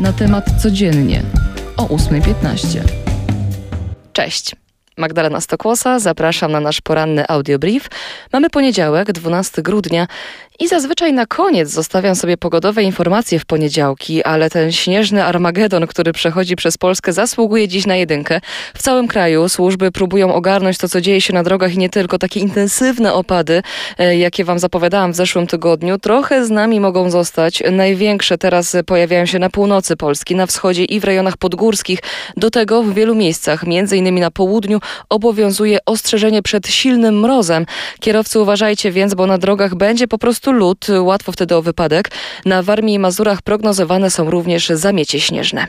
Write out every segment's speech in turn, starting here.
na temat codziennie o 8.15. Cześć. Magdalena Stokłosa, zapraszam na nasz poranny audiobrief. Mamy poniedziałek, 12 grudnia i zazwyczaj na koniec zostawiam sobie pogodowe informacje w poniedziałki, ale ten śnieżny Armagedon, który przechodzi przez Polskę, zasługuje dziś na jedynkę. W całym kraju służby próbują ogarnąć to, co dzieje się na drogach i nie tylko. Takie intensywne opady, e, jakie wam zapowiadałam w zeszłym tygodniu, trochę z nami mogą zostać. Największe teraz pojawiają się na północy Polski, na wschodzie i w rejonach podgórskich. Do tego w wielu miejscach, między innymi na południu, obowiązuje ostrzeżenie przed silnym mrozem. Kierowcy uważajcie więc, bo na drogach będzie po prostu lód, łatwo wtedy o wypadek. Na Warmii i Mazurach prognozowane są również zamiecie śnieżne.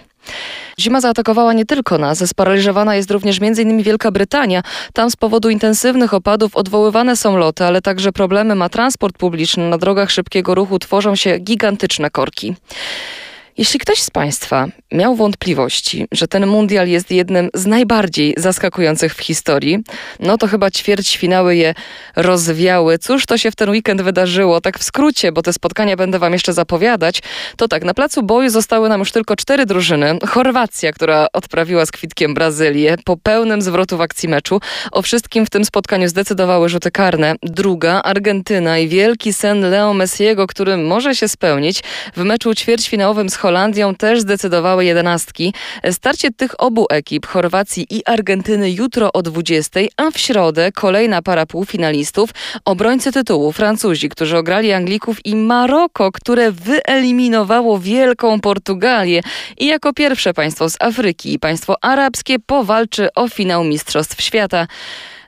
Zima zaatakowała nie tylko nas, sparaliżowana jest również m.in. Wielka Brytania. Tam z powodu intensywnych opadów odwoływane są loty, ale także problemy ma transport publiczny. Na drogach szybkiego ruchu tworzą się gigantyczne korki. Jeśli ktoś z Państwa miał wątpliwości, że ten mundial jest jednym z najbardziej zaskakujących w historii, no to chyba ćwierćfinały je rozwiały. Cóż to się w ten weekend wydarzyło? Tak w skrócie, bo te spotkania będę Wam jeszcze zapowiadać. To tak, na placu boju zostały nam już tylko cztery drużyny. Chorwacja, która odprawiła z kwitkiem Brazylię po pełnym zwrotu w akcji meczu. O wszystkim w tym spotkaniu zdecydowały rzuty karne. Druga, Argentyna i wielki sen Leo Messiego, który może się spełnić. W meczu ćwierćfinałowym z Holandią też zdecydowały jedenastki. Starcie tych obu ekip, Chorwacji i Argentyny jutro o 20, a w środę kolejna para półfinalistów, obrońcy tytułu Francuzi, którzy ograli Anglików i Maroko, które wyeliminowało wielką Portugalię i jako pierwsze państwo z Afryki i państwo arabskie powalczy o finał Mistrzostw Świata.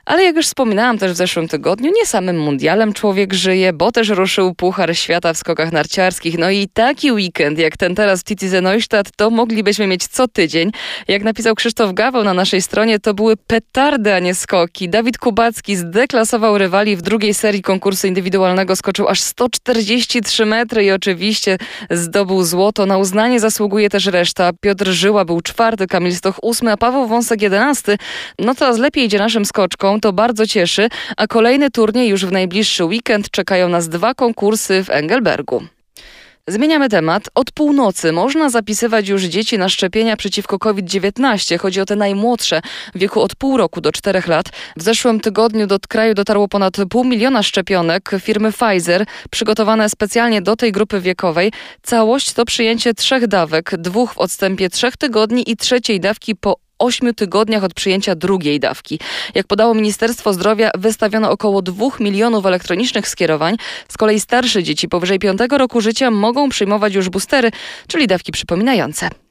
Ale jak już wspominałam też w zeszłym tygodniu, nie samym mundialem człowiek żyje, bo też ruszył Puchar Świata w skokach narciarskich. No i taki weekend jak ten teraz w Titize Neustadt to moglibyśmy mieć co tydzień. Jak napisał Krzysztof Gaweł na naszej stronie, to były petardy, a nie skoki. Dawid Kubacki zdeklasował rywali w drugiej serii konkursu indywidualnego, skoczył aż 143 metry i oczywiście zdobył złoto. Na uznanie zasługuje też reszta. Piotr Żyła był czwarty, Kamil Stoch ósmy, a Paweł Wąsek jedenasty. No teraz lepiej idzie naszym skoczkom to bardzo cieszy, a kolejny turniej już w najbliższy weekend czekają nas dwa konkursy w Engelbergu. Zmieniamy temat. Od północy można zapisywać już dzieci na szczepienia przeciwko COVID-19. Chodzi o te najmłodsze w wieku od pół roku do czterech lat. W zeszłym tygodniu do kraju dotarło ponad pół miliona szczepionek firmy Pfizer, przygotowane specjalnie do tej grupy wiekowej. Całość to przyjęcie trzech dawek, dwóch w odstępie trzech tygodni i trzeciej dawki po 8 tygodniach od przyjęcia drugiej dawki. Jak podało Ministerstwo Zdrowia, wystawiono około 2 milionów elektronicznych skierowań. Z kolei starsze dzieci powyżej 5 roku życia mogą przyjmować już boostery, czyli dawki przypominające.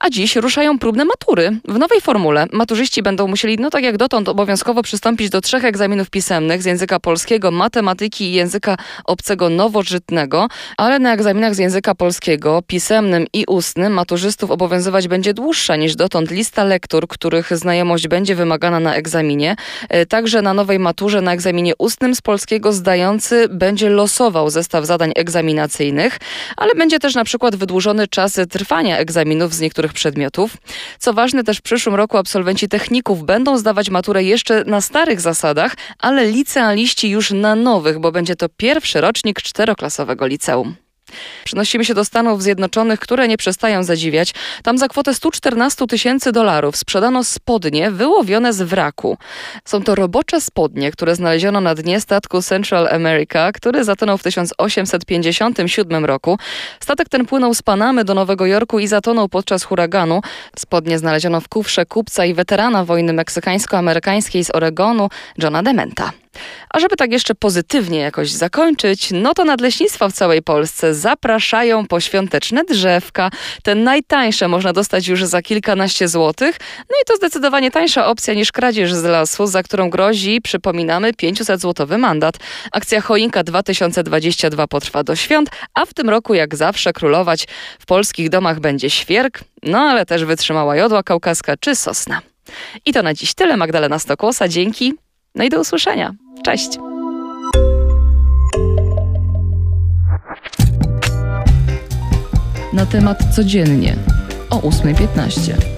A dziś ruszają próbne matury. W nowej formule maturzyści będą musieli, no tak jak dotąd, obowiązkowo przystąpić do trzech egzaminów pisemnych z języka polskiego, matematyki i języka obcego nowożytnego, ale na egzaminach z języka polskiego, pisemnym i ustnym maturzystów obowiązywać będzie dłuższa niż dotąd lista lektur, których znajomość będzie wymagana na egzaminie. E, także na nowej maturze na egzaminie ustnym z polskiego zdający będzie losował zestaw zadań egzaminacyjnych, ale będzie też na przykład wydłużony czas trwania egzaminów z niektórych przedmiotów. Co ważne, też w przyszłym roku absolwenci techników będą zdawać maturę jeszcze na starych zasadach, ale licealiści już na nowych, bo będzie to pierwszy rocznik czteroklasowego liceum. Przenosimy się do Stanów Zjednoczonych, które nie przestają zadziwiać. Tam za kwotę 114 tysięcy dolarów sprzedano spodnie wyłowione z wraku. Są to robocze spodnie, które znaleziono na dnie statku Central America, który zatonął w 1857 roku. Statek ten płynął z Panamy do Nowego Jorku i zatonął podczas huraganu. Spodnie znaleziono w kufrze kupca i weterana wojny meksykańsko-amerykańskiej z Oregonu, Johna Dementa. A żeby tak jeszcze pozytywnie jakoś zakończyć, no to nadleśnictwa w całej Polsce zapraszają po świąteczne drzewka. Te najtańsze można dostać już za kilkanaście złotych. No i to zdecydowanie tańsza opcja niż kradzież z lasu, za którą grozi, przypominamy, 500-złotowy mandat. Akcja Choinka 2022 potrwa do świąt, a w tym roku jak zawsze królować w polskich domach będzie świerk, no ale też wytrzymała jodła kaukaska czy sosna. I to na dziś tyle. Magdalena Stokłosa, dzięki. No i do usłyszenia. Cześć! Na temat codziennie o 8.15.